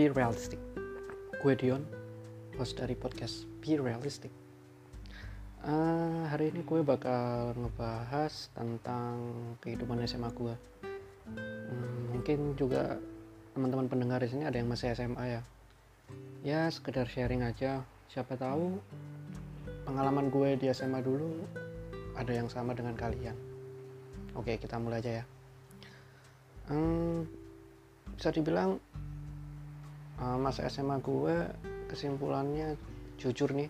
Be Realistic. Gue Dion, host dari podcast Be Realistic. Uh, hari ini gue bakal ngebahas tentang kehidupan SMA gue. Hmm, mungkin juga teman-teman pendengar di sini ada yang masih SMA ya. Ya sekedar sharing aja. Siapa tahu pengalaman gue di SMA dulu ada yang sama dengan kalian. Oke kita mulai aja ya. Hmm, bisa dibilang uh, masa SMA gue kesimpulannya jujur nih.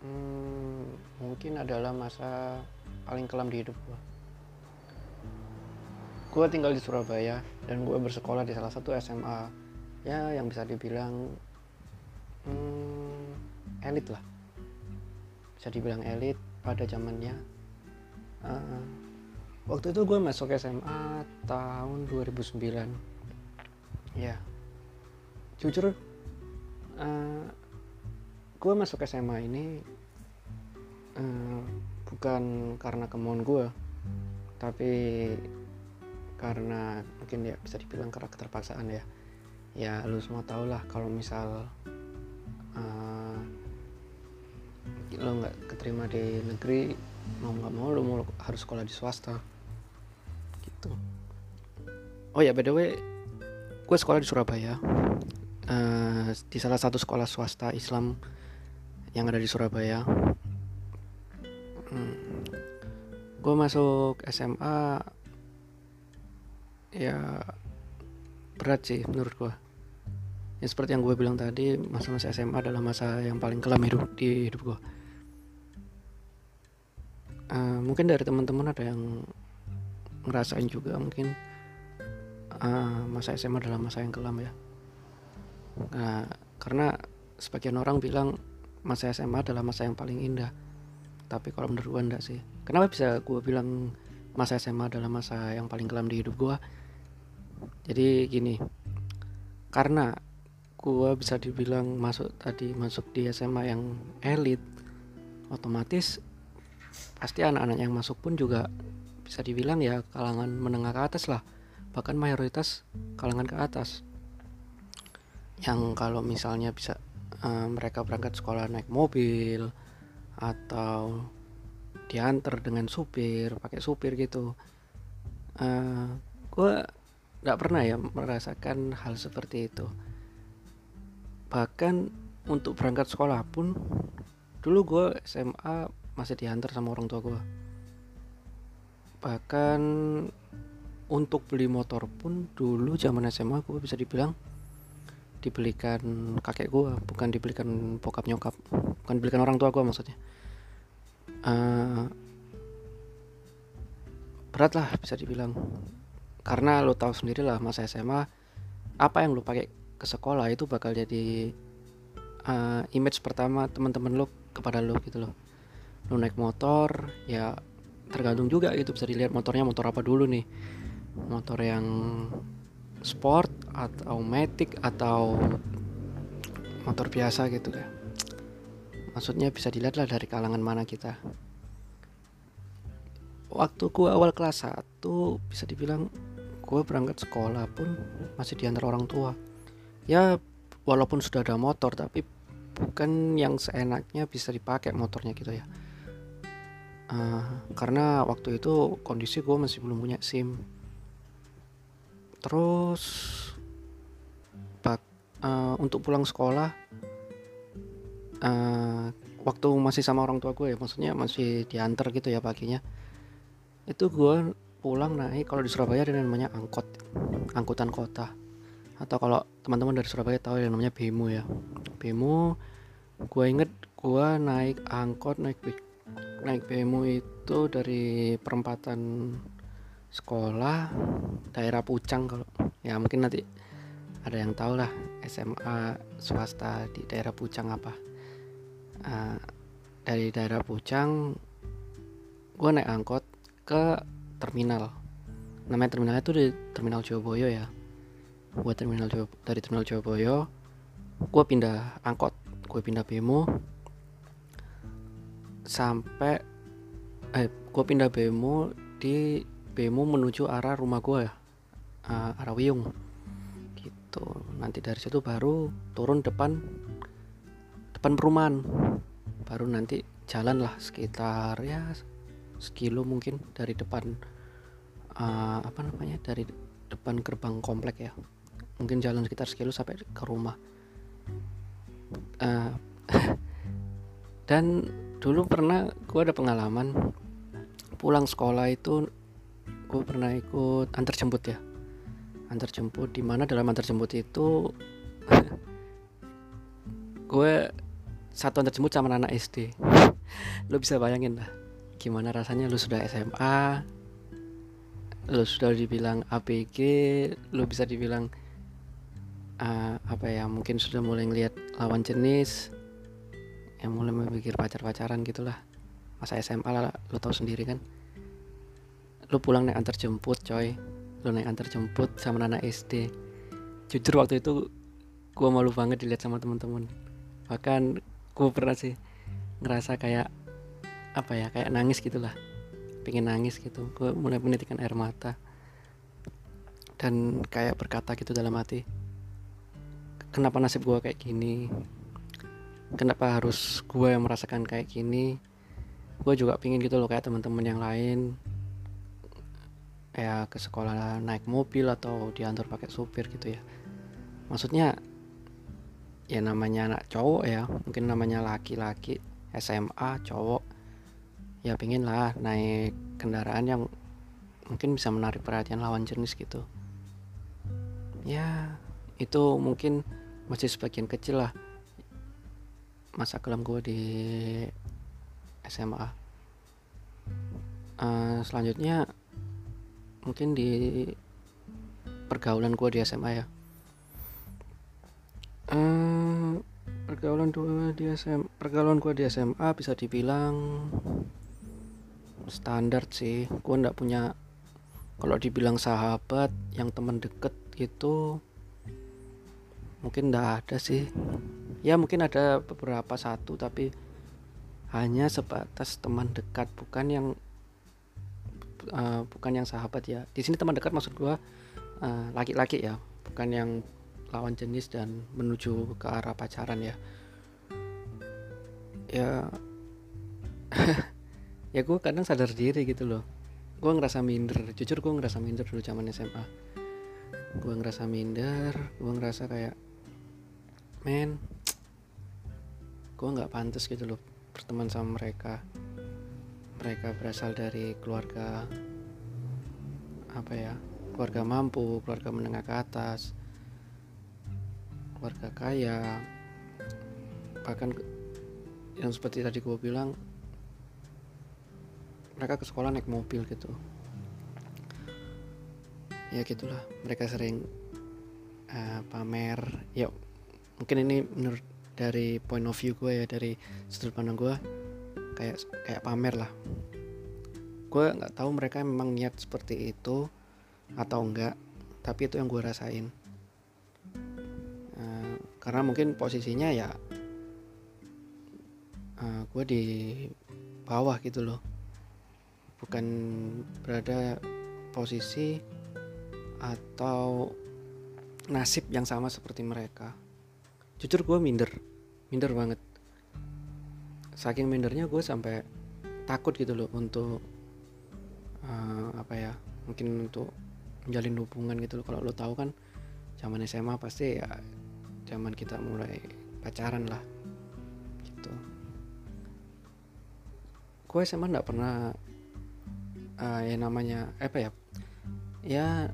Hmm, mungkin adalah masa paling kelam di hidup gue. Gue tinggal di Surabaya dan gue bersekolah di salah satu SMA ya yang bisa dibilang hmm, elit lah. Bisa dibilang elit pada zamannya. Uh, waktu itu gue masuk SMA tahun 2009 ya jujur uh, gue masuk SMA ini uh, bukan karena kemauan gue tapi karena mungkin ya bisa dibilang karena keterpaksaan ya. Ya lu semua tau lah kalau misal uh, lo nggak keterima di negeri mau nggak mau lo mau harus sekolah di swasta gitu. Oh ya by the way gue sekolah di Surabaya uh, di salah satu sekolah swasta Islam yang ada di Surabaya. Hmm. Gue masuk SMA ya berat sih menurut gue. Ya seperti yang gue bilang tadi, masa-masa SMA adalah masa yang paling kelam hidup di hidup gue. Uh, mungkin dari teman-teman ada yang ngerasain juga mungkin uh, masa SMA adalah masa yang kelam ya. Nah, karena sebagian orang bilang masa SMA adalah masa yang paling indah. Tapi kalau menurut gue enggak sih. Kenapa bisa gue bilang masa SMA adalah masa yang paling kelam di hidup gue? Jadi gini, karena gue bisa dibilang masuk tadi masuk di SMA yang elit, otomatis pasti anak-anak yang masuk pun juga bisa dibilang ya kalangan menengah ke atas lah, bahkan mayoritas kalangan ke atas yang kalau misalnya bisa uh, mereka berangkat sekolah naik mobil atau diantar dengan supir pakai supir gitu. Uh, eh, gue nggak pernah ya merasakan hal seperti itu. Bahkan untuk berangkat sekolah pun dulu gue SMA masih diantar sama orang tua gue bahkan untuk beli motor pun dulu zaman SMA gue bisa dibilang dibelikan kakek gue bukan dibelikan bokap nyokap bukan dibelikan orang tua gue maksudnya. Uh, berat lah bisa dibilang. Karena lo tahu sendiri lah masa SMA apa yang lo pakai ke sekolah itu bakal jadi uh, image pertama teman-teman lo kepada lo gitu loh. Lo naik motor ya tergantung juga itu bisa dilihat motornya motor apa dulu nih. Motor yang sport atau matic atau motor biasa gitu ya maksudnya bisa dilihat lah dari kalangan mana kita. Waktu gua awal kelas 1 bisa dibilang gua berangkat sekolah pun masih diantar orang tua. Ya walaupun sudah ada motor tapi bukan yang seenaknya bisa dipakai motornya gitu ya. Uh, karena waktu itu kondisi gue masih belum punya SIM terus bak, uh, untuk pulang sekolah uh, waktu masih sama orang tua gue ya maksudnya masih diantar gitu ya paginya itu gue pulang naik kalau di Surabaya ada namanya angkot angkutan kota. Atau kalau teman-teman dari Surabaya tahu yang namanya Bemo ya. Bemo gue inget gue naik angkot naik naik Bemo itu dari perempatan sekolah daerah Pucang kalau ya mungkin nanti ada yang tahu lah SMA swasta di daerah Pucang apa. Uh, dari daerah Pucang gue naik angkot ke terminal. Namanya terminalnya itu di terminal Jowoboyo ya. Buat terminal Jawa, dari terminal Jowoboyo gue pindah angkot gue pindah bemo sampai eh gue pindah bemo di bemo menuju arah rumah gue ya? Uh, arah Wiyung. Gitu. Nanti dari situ baru turun depan depan perumahan. Baru nanti jalan lah sekitar ya sekilo mungkin dari depan uh, apa namanya dari depan gerbang komplek ya. Mungkin jalan sekitar sekilo sampai ke rumah. Uh, dan dulu pernah gue ada pengalaman pulang sekolah itu gue pernah ikut antar jemput ya. Antar jemput di mana dalam antar jemput itu gue satu antar jemput sama anak SD lo bisa bayangin lah gimana rasanya lo sudah SMA lo sudah dibilang APG lo bisa dibilang uh, apa ya mungkin sudah mulai ngelihat lawan jenis yang mulai memikir pacar-pacaran gitulah. Masa SMA lah lo tau sendiri kan lo pulang naik antar jemput coy. Lo naik antar jemput sama anak SD jujur waktu itu gue malu banget dilihat sama teman-teman. Bahkan gue pernah sih ngerasa kayak apa ya kayak nangis gitulah. Pengen nangis gitu. Gue mulai menitikan air mata. Dan kayak berkata gitu dalam hati kenapa nasib gue kayak gini? Kenapa harus gue yang merasakan kayak gini? Gue juga pingin gitu loh kayak teman-teman yang lain ya ke sekolah naik mobil atau diantar pakai supir gitu ya. Maksudnya ya namanya anak cowok ya mungkin namanya laki-laki SMA cowok ya pingin lah naik kendaraan yang mungkin bisa menarik perhatian lawan jenis gitu. Ya itu mungkin masih sebagian kecil lah masa kelam gue di SMA uh, selanjutnya mungkin di pergaulan gue di SMA ya. Uh, pergaulan gue di SMA pergaulan gue di SMA bisa dibilang standar sih. Gue ndak punya kalau dibilang sahabat yang teman deket itu mungkin ndak ada sih. Ya mungkin ada beberapa satu tapi hanya sebatas teman dekat bukan yang uh, bukan yang sahabat ya. Di sini teman dekat maksud gue uh, laki-laki ya bukan yang lawan jenis dan menuju ke arah pacaran ya. Ya ya gue kadang sadar diri gitu loh. Gue ngerasa minder jujur gue ngerasa minder dulu zaman SMA gue ngerasa minder gue ngerasa kayak men gue nggak pantas gitu loh berteman sama mereka mereka berasal dari keluarga apa ya keluarga mampu keluarga menengah ke atas keluarga kaya. Bahkan yang seperti tadi gue bilang mereka ke sekolah naik mobil gitu. Ya gitulah mereka sering uh, pamer. Ya mungkin ini menurut dari point of view gue ya dari sudut pandang gue kayak kayak pamer lah. Gue nggak tahu mereka memang niat seperti itu atau enggak tapi itu yang gue rasain. Uh, karena mungkin posisinya ya uh, gue di bawah gitu loh. Bukan berada posisi atau nasib yang sama seperti mereka. Jujur gue minder minder banget saking mindernya gue sampai takut gitu loh untuk uh, apa ya mungkin untuk menjalin hubungan gitu loh. Kalau lo tahu kan zaman SMA pasti ya zaman kita mulai pacaran lah gitu. Gue SMA nggak pernah uh, ya namanya apa ya ya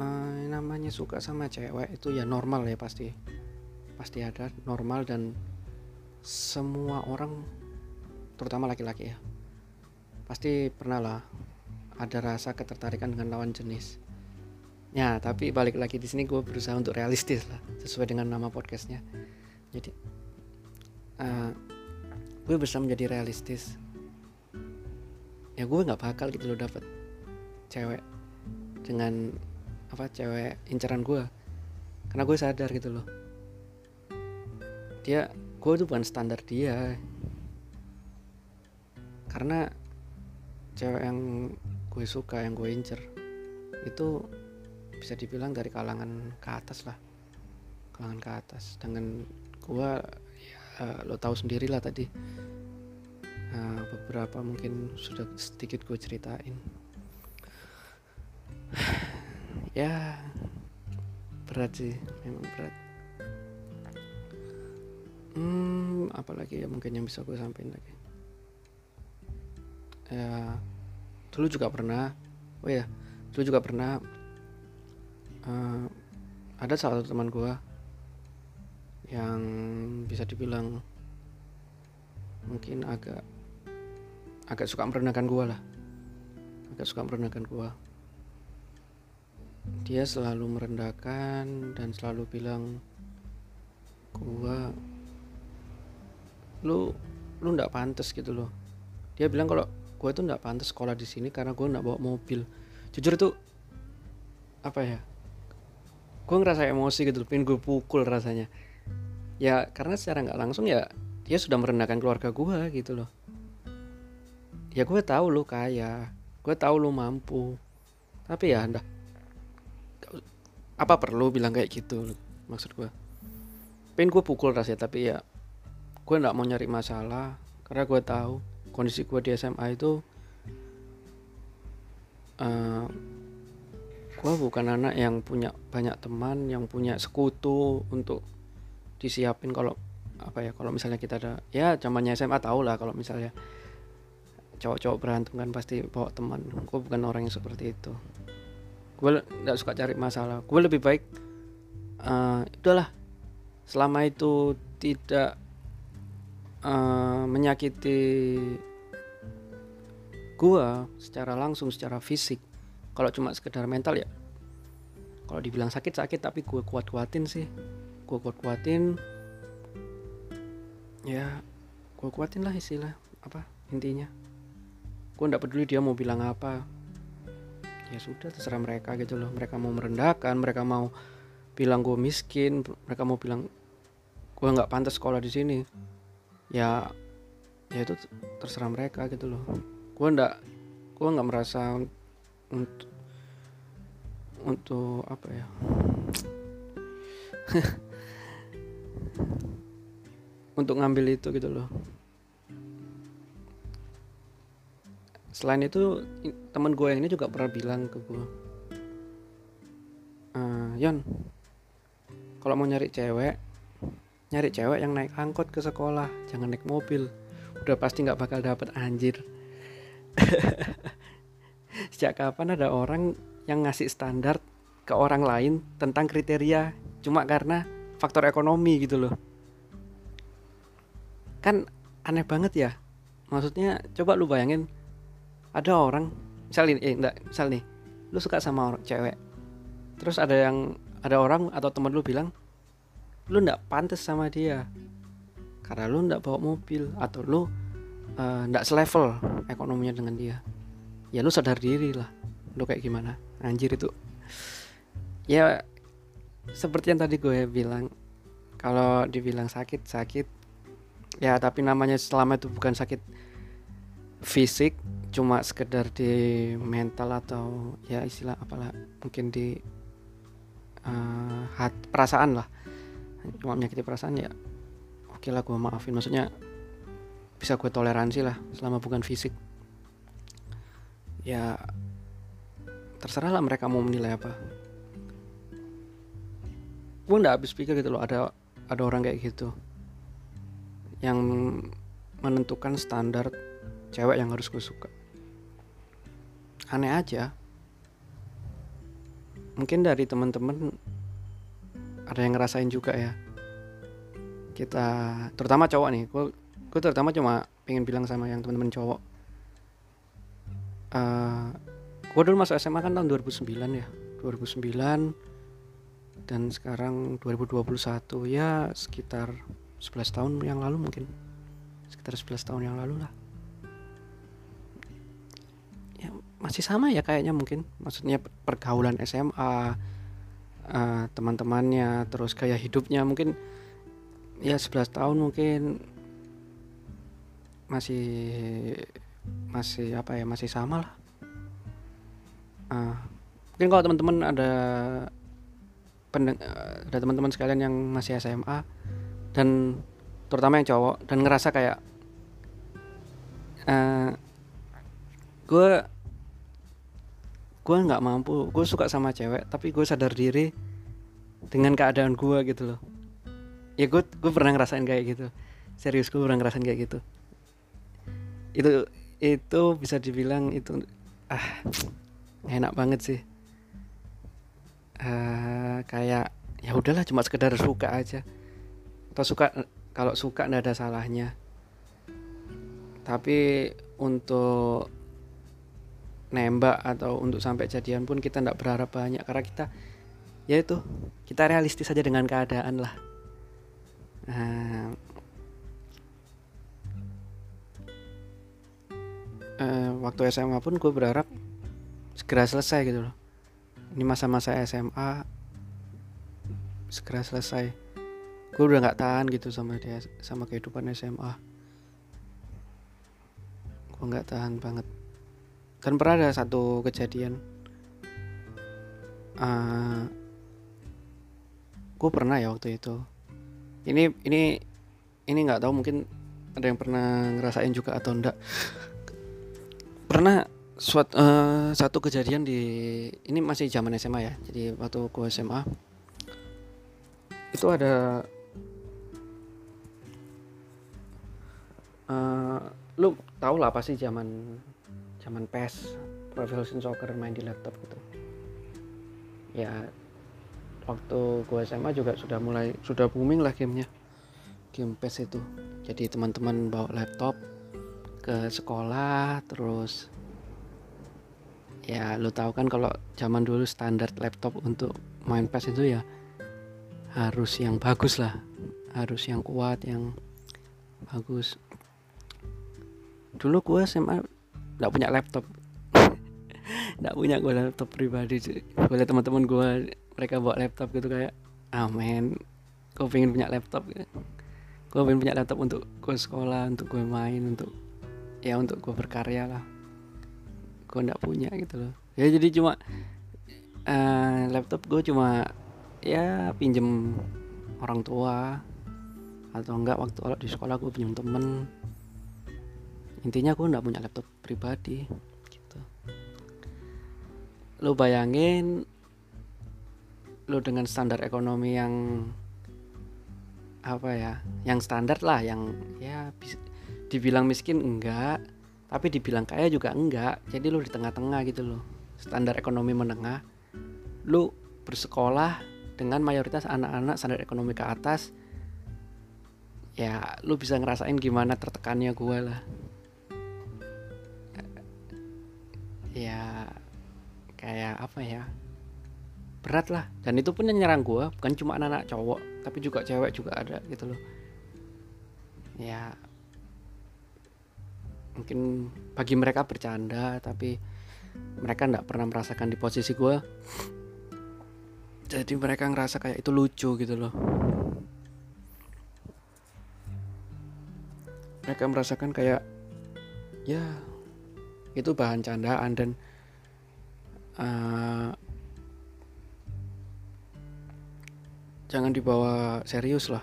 uh, namanya suka sama cewek itu ya normal ya pasti. Pasti ada normal dan semua orang terutama laki-laki ya pasti pernah lah ada rasa ketertarikan dengan lawan jenis. Ya tapi balik lagi di sini gue berusaha untuk realistis lah sesuai dengan nama podcastnya. Jadi uh, gue berusaha menjadi realistis. Ya gue nggak bakal gitu loh dapet cewek dengan apa cewek incaran gue karena gue sadar gitu loh. Dia gue tuh bukan standar dia. Karena cewek yang gue suka yang gue incer itu bisa dibilang dari kalangan ke atas lah. Kalangan ke atas. Dengan gua ya, lo tahu sendiri lah tadi. Uh, beberapa mungkin sudah sedikit gue ceritain. Ya berat sih. Memang berat hmm apalagi ya mungkin yang bisa gue sampaikan lagi? Ya dulu juga pernah oh ya dulu juga pernah uh, ada salah satu teman gue yang bisa dibilang mungkin agak agak suka merendahkan gue lah. Agak suka merendahkan gue dia selalu merendahkan dan selalu bilang gua lu lu ndak pantas gitu loh. Dia bilang kalau gue tuh ndak pantas sekolah di sini karena gue ndak bawa mobil. Jujur tuh apa ya gue ngerasa emosi gitu pengen gue pukul rasanya. Ya karena secara nggak langsung ya dia sudah merendahkan keluarga gue gitu loh. Ya gue tahu lu kaya gue tahu lu mampu. Tapi ya ndak. Apa perlu bilang kayak gitu maksud gue pengen gue pukul rasanya tapi ya gue nggak mau nyari masalah karena gue tahu kondisi gue di SMA itu uh, gue bukan anak yang punya banyak teman yang punya sekutu untuk disiapin kalau apa ya kalau misalnya kita ada ya zamannya SMA tau lah kalau misalnya cowok-cowok berantem kan pasti bawa teman. Gue bukan orang yang seperti itu. Gue nggak suka cari masalah. Gue lebih baik uh, udahlah. Selama itu tidak uh, menyakiti gue secara langsung secara fisik. Kalau cuma sekedar mental ya kalau dibilang sakit sakit tapi gue kuat kuatin sih. Gue kuat kuatin ya gue kuatin lah istilah apa intinya. Gue nggak peduli dia mau bilang apa. Ya sudah terserah mereka gitu loh. Mereka mau merendahkan mereka mau bilang gue miskin mereka mau bilang gue nggak pantas sekolah di sini ya ya itu terserah mereka gitu loh. Gue ndak gue nggak merasa untuk untuk apa ya? Untuk ngambil itu gitu loh. Selain itu teman gue ini juga pernah bilang ke gue uh, Yon kalau mau nyari cewek nyari cewek yang naik angkot ke sekolah jangan naik mobil. Udah pasti nggak bakal dapet anjir. Sejak kapan ada orang yang ngasih standar ke orang lain tentang kriteria cuma karena faktor ekonomi gitu loh? Kan aneh banget ya. Maksudnya coba lu bayangin ada orang misal eh enggak misal nih lu suka sama orang cewek. Terus ada yang ada orang atau teman lu bilang lu ndak pantas sama dia. Karena lu ndak bawa mobil atau lu uh, ndak selevel ekonominya dengan dia. Ya lu sadar diri lah lu kayak gimana. Anjir itu. Ya seperti yang tadi gue bilang kalau dibilang sakit sakit. Ya tapi namanya selama itu bukan sakit fisik cuma sekedar di mental atau ya istilah apalah mungkin di uh, hat, perasaan lah cuma menyakiti perasaan ya oke lah gue maafin. Maksudnya bisa gue toleransi lah selama bukan fisik. Ya terserah lah mereka mau menilai apa. Gue nggak habis pikir gitu loh ada ada orang kayak gitu yang menentukan standar cewek yang harus gue suka. Aneh aja. Mungkin dari teman-teman ada yang ngerasain juga ya. Kita terutama cowok nih gue gue terutama cuma pengen bilang sama yang teman-teman cowok. Uh, eh, gue dulu masuk SMA kan tahun 2009 ya 2009 dan sekarang 2021 ya sekitar 11 tahun yang lalu mungkin. Sekitar 11 tahun yang lalu lah. Masih sama ya kayaknya mungkin. Maksudnya pergaulan SMA uh, eh, teman-temannya terus gaya hidupnya mungkin ya 11 tahun mungkin masih masih apa ya masih sama lah. Uh, mungkin kalau teman-teman ada pendeng ada teman-teman sekalian yang masih SMA dan terutama yang cowok dan ngerasa kayak uh, gue gue nggak mampu. Gue suka sama cewek tapi gue sadar diri dengan keadaan gue gitu loh. Ya gue gue pernah ngerasain kayak gitu. Serius gue pernah ngerasain kayak gitu. Itu itu bisa dibilang itu ah enak banget sih. Uh, kayak ya udahlah cuma sekedar suka aja. Atau suka kalau suka nggak ada salahnya. Tapi untuk nembak atau untuk sampai jadian pun kita nggak berharap banyak karena kita ya itu kita realistis saja dengan keadaan lah. Nah, uh, waktu SMA pun gue berharap segera selesai gitu loh. Ini masa-masa SMA segera selesai. Gue udah nggak tahan gitu sama dia sama kehidupan SMA gue nggak tahan banget dan pernah ada satu kejadian. Uh, eh, gue pernah ya waktu itu. Ini ini ini nggak tahu mungkin ada yang pernah ngerasain juga atau enggak pernah suat, uh, satu kejadian di ini masih zaman SMA ya jadi waktu gue SMA itu ada uh, lu tau lah pasti zaman zaman PES Pro Evolution Soccer main di laptop gitu. Ya waktu gue SMA juga sudah mulai sudah booming lah gamenya. Game PES itu. Jadi teman-teman bawa laptop ke sekolah terus ya lo tahu kan kalau zaman dulu standar laptop untuk main PES itu ya harus yang bagus lah. Harus yang kuat yang bagus. Dulu gue SMA nggak punya laptop. Nggak punya gue laptop pribadi gue liat teman-teman gue mereka bawa laptop gitu kayak amen gue pengen punya laptop gitu. gue pengen punya laptop untuk gue sekolah untuk gue main untuk ya untuk gue berkarya lah. Gue nggak punya gitu loh. Ya jadi cuma uh, laptop gue cuma ya pinjem orang tua. Atau enggak waktu di sekolah gue pinjem temen intinya gue nggak punya laptop pribadi gitu. Lo bayangin lo dengan standar ekonomi yang apa ya yang standar lah yang ya dibilang miskin enggak tapi dibilang kaya juga enggak. Jadi lu di tengah-tengah gitu loh. Standar ekonomi menengah lu bersekolah dengan mayoritas anak-anak standar ekonomi ke atas ya lu bisa ngerasain gimana tertekannya gue lah ya kayak apa ya? Berat lah. Dan itu pun yang nyerang gue bukan cuma anak-anak cowok tapi juga cewek juga ada gitu loh. Ya mungkin bagi mereka bercanda tapi mereka tidak pernah merasakan di posisi gue jadi mereka ngerasa kayak itu lucu gitu loh. Mereka merasakan kayak ya itu bahan candaan dan uh, jangan dibawa serius lah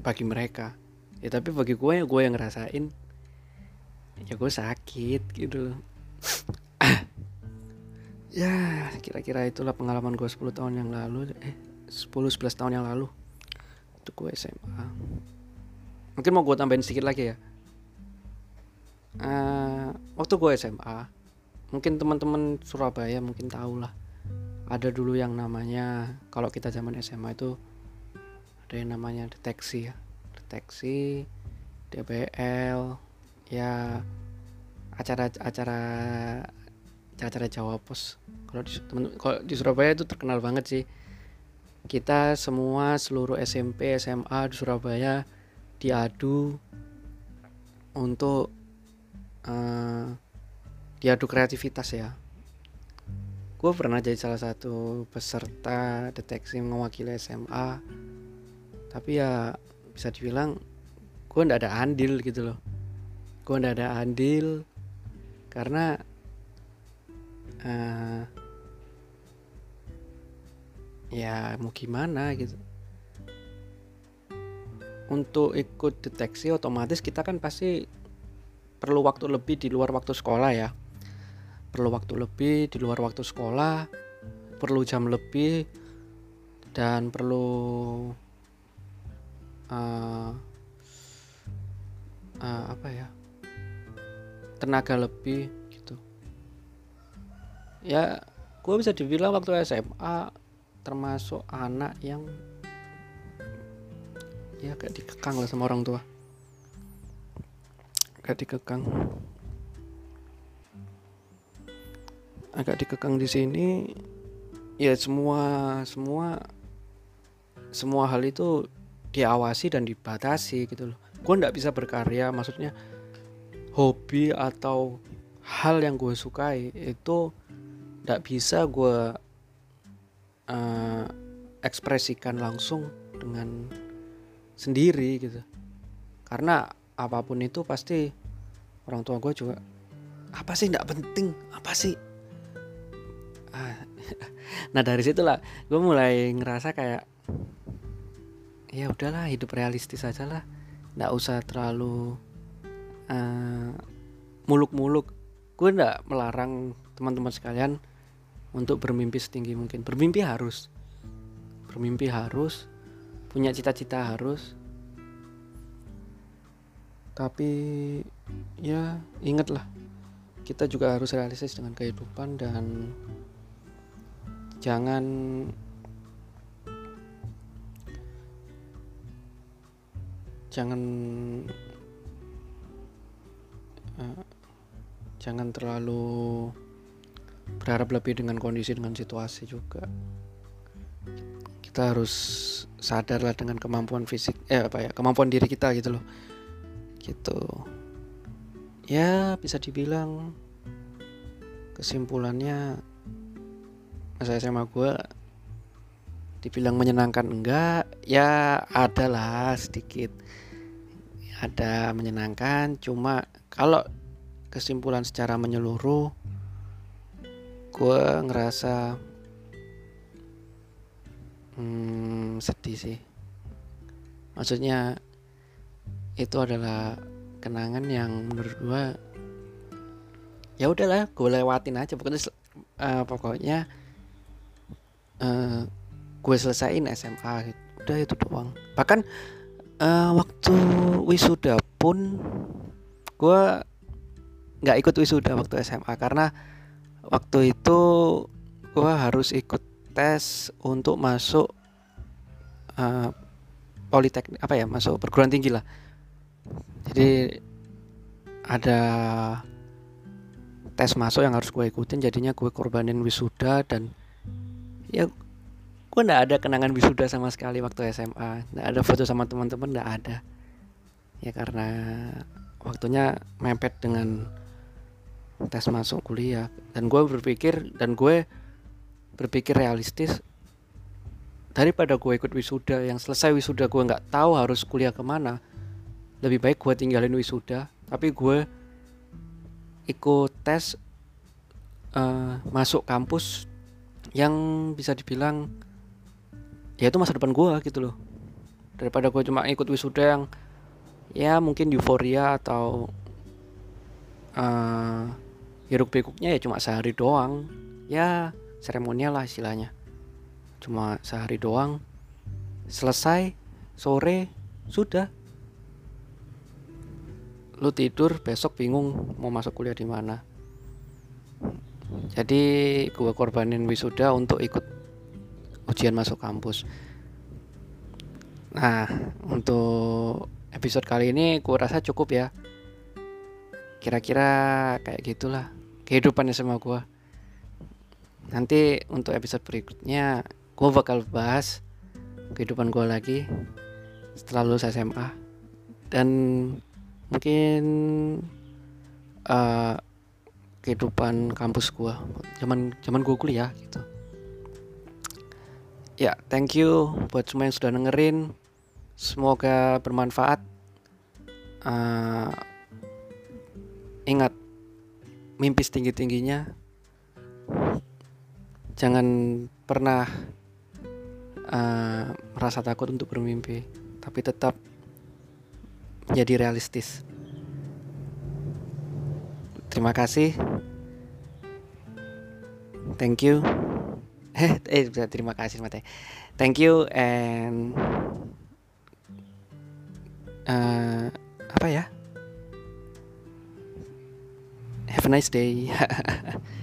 bagi mereka. Ya tapi bagi gue ya gue yang ngerasain ya gue sakit gitu. Ya kira-kira itulah pengalaman gue 10 tahun yang lalu eh 10-11 tahun yang lalu. Itu gue SMA mungkin mau gue tambahin sedikit lagi ya uh, waktu gue SMA mungkin teman-teman Surabaya mungkin tahu lah ada dulu yang namanya kalau kita zaman SMA itu ada yang namanya deteksi ya. Deteksi DBL ya acara-acara acara Jawa Pos. Kalau di kalau di Surabaya itu terkenal banget sih. Kita semua seluruh SMP SMA di Surabaya diadu untuk uh, diadu kreativitas ya. Gue pernah jadi salah satu peserta deteksi mewakili SMA tapi ya bisa dibilang gue ndak ada andil gitu loh. Gue ndak ada andil karena uh, ya mau gimana gitu. Untuk ikut deteksi otomatis kita kan pasti perlu waktu lebih di luar waktu sekolah ya. Perlu waktu lebih di luar waktu sekolah perlu jam lebih dan perlu uh, uh, apa ya tenaga lebih gitu. Ya gue bisa dibilang waktu SMA termasuk anak yang ya agak dikekang lah sama orang tua agak dikekang. Agak dikekang di sini. Ya semua semua semua hal itu diawasi dan dibatasi gitu loh. Gue nggak bisa berkarya maksudnya hobi atau hal yang gue sukai itu nggak bisa gue uh, ekspresikan langsung dengan sendiri gitu. Karena apa pun itu pasti orang tua gue juga apa sih tidak penting? Apa sih? Ah, nah dari situlah gue mulai ngerasa kayak ya udahlah hidup realistis aja lah. Nggak usah terlalu uh, muluk-muluk. Gue nggak melarang teman-teman sekalian untuk bermimpi setinggi mungkin. Bermimpi harus. Bermimpi harus. Punya cita-cita harus tapi ya ingatlah. Kita juga harus realistis dengan kehidupan dan jangan jangan uh, jangan terlalu berharap lebih dengan kondisi dengan situasi juga. Kita harus sadar lah dengan kemampuan fisik eh apa ya kemampuan diri kita gitu loh gitu. Ya bisa dibilang kesimpulannya masa SMA gue dibilang menyenangkan enggak? Ya adalah sedikit. Ada menyenangkan cuma kalau kesimpulan secara menyeluruh gue ngerasa hmm, sedih sih. Maksudnya itu adalah kenangan yang menurut gue ya udahlah gue lewatin aja. Pokoknya uh, pokoknya uh, gue selesaiin SMA gitu. udah itu doang. Bahkan uh, waktu wisuda pun gue nggak ikut wisuda waktu SMA karena waktu itu gue harus ikut tes untuk masuk uh, politeknik apa ya masuk perguruan tinggi lah jadi ada tes masuk yang harus gue ikutin jadinya gue korbanin wisuda dan ya gue nggak ada kenangan wisuda sama sekali waktu SMA nggak ada foto sama teman-teman nggak ada. Ya karena waktunya mepet dengan tes masuk kuliah. Dan gue berpikir dan gue berpikir realistis daripada gue ikut wisuda yang selesai wisuda gue nggak tahu harus kuliah ke mana lebih baik gue tinggalin wisuda. Tapi gue ikut tes uh, masuk kampus yang bisa dibilang ya itu masa depan gue gitu loh. Daripada gue cuma ikut wisuda yang ya mungkin euforia atau uh, hiruk pikuknya ya cuma sehari doang. Ya seremonial lah istilahnya. Cuma sehari doang. Selesai sore sudah lu tidur besok bingung mau masuk kuliah di mana. Jadi gue korbanin wisuda untuk ikut ujian masuk kampus. Nah untuk episode kali ini gue rasa cukup ya. Kira-kira kayak gitulah kehidupannya sama gue nanti untuk episode berikutnya gue bakal bahas kehidupan gue lagi setelah lulus SMA dan mungkin uh, kehidupan kampus gue zaman zaman gue kuliah gitu. Ya thank you buat semua yang sudah dengerin. Semoga bermanfaat. Uh, ingat mimpi setinggi tingginya jangan pernah uh, merasa takut untuk bermimpi tapi tetap jadi realistis. Terima kasih. Thank you. Eh eh terima kasih mate. Thank you and uh, apa ya? Have a nice day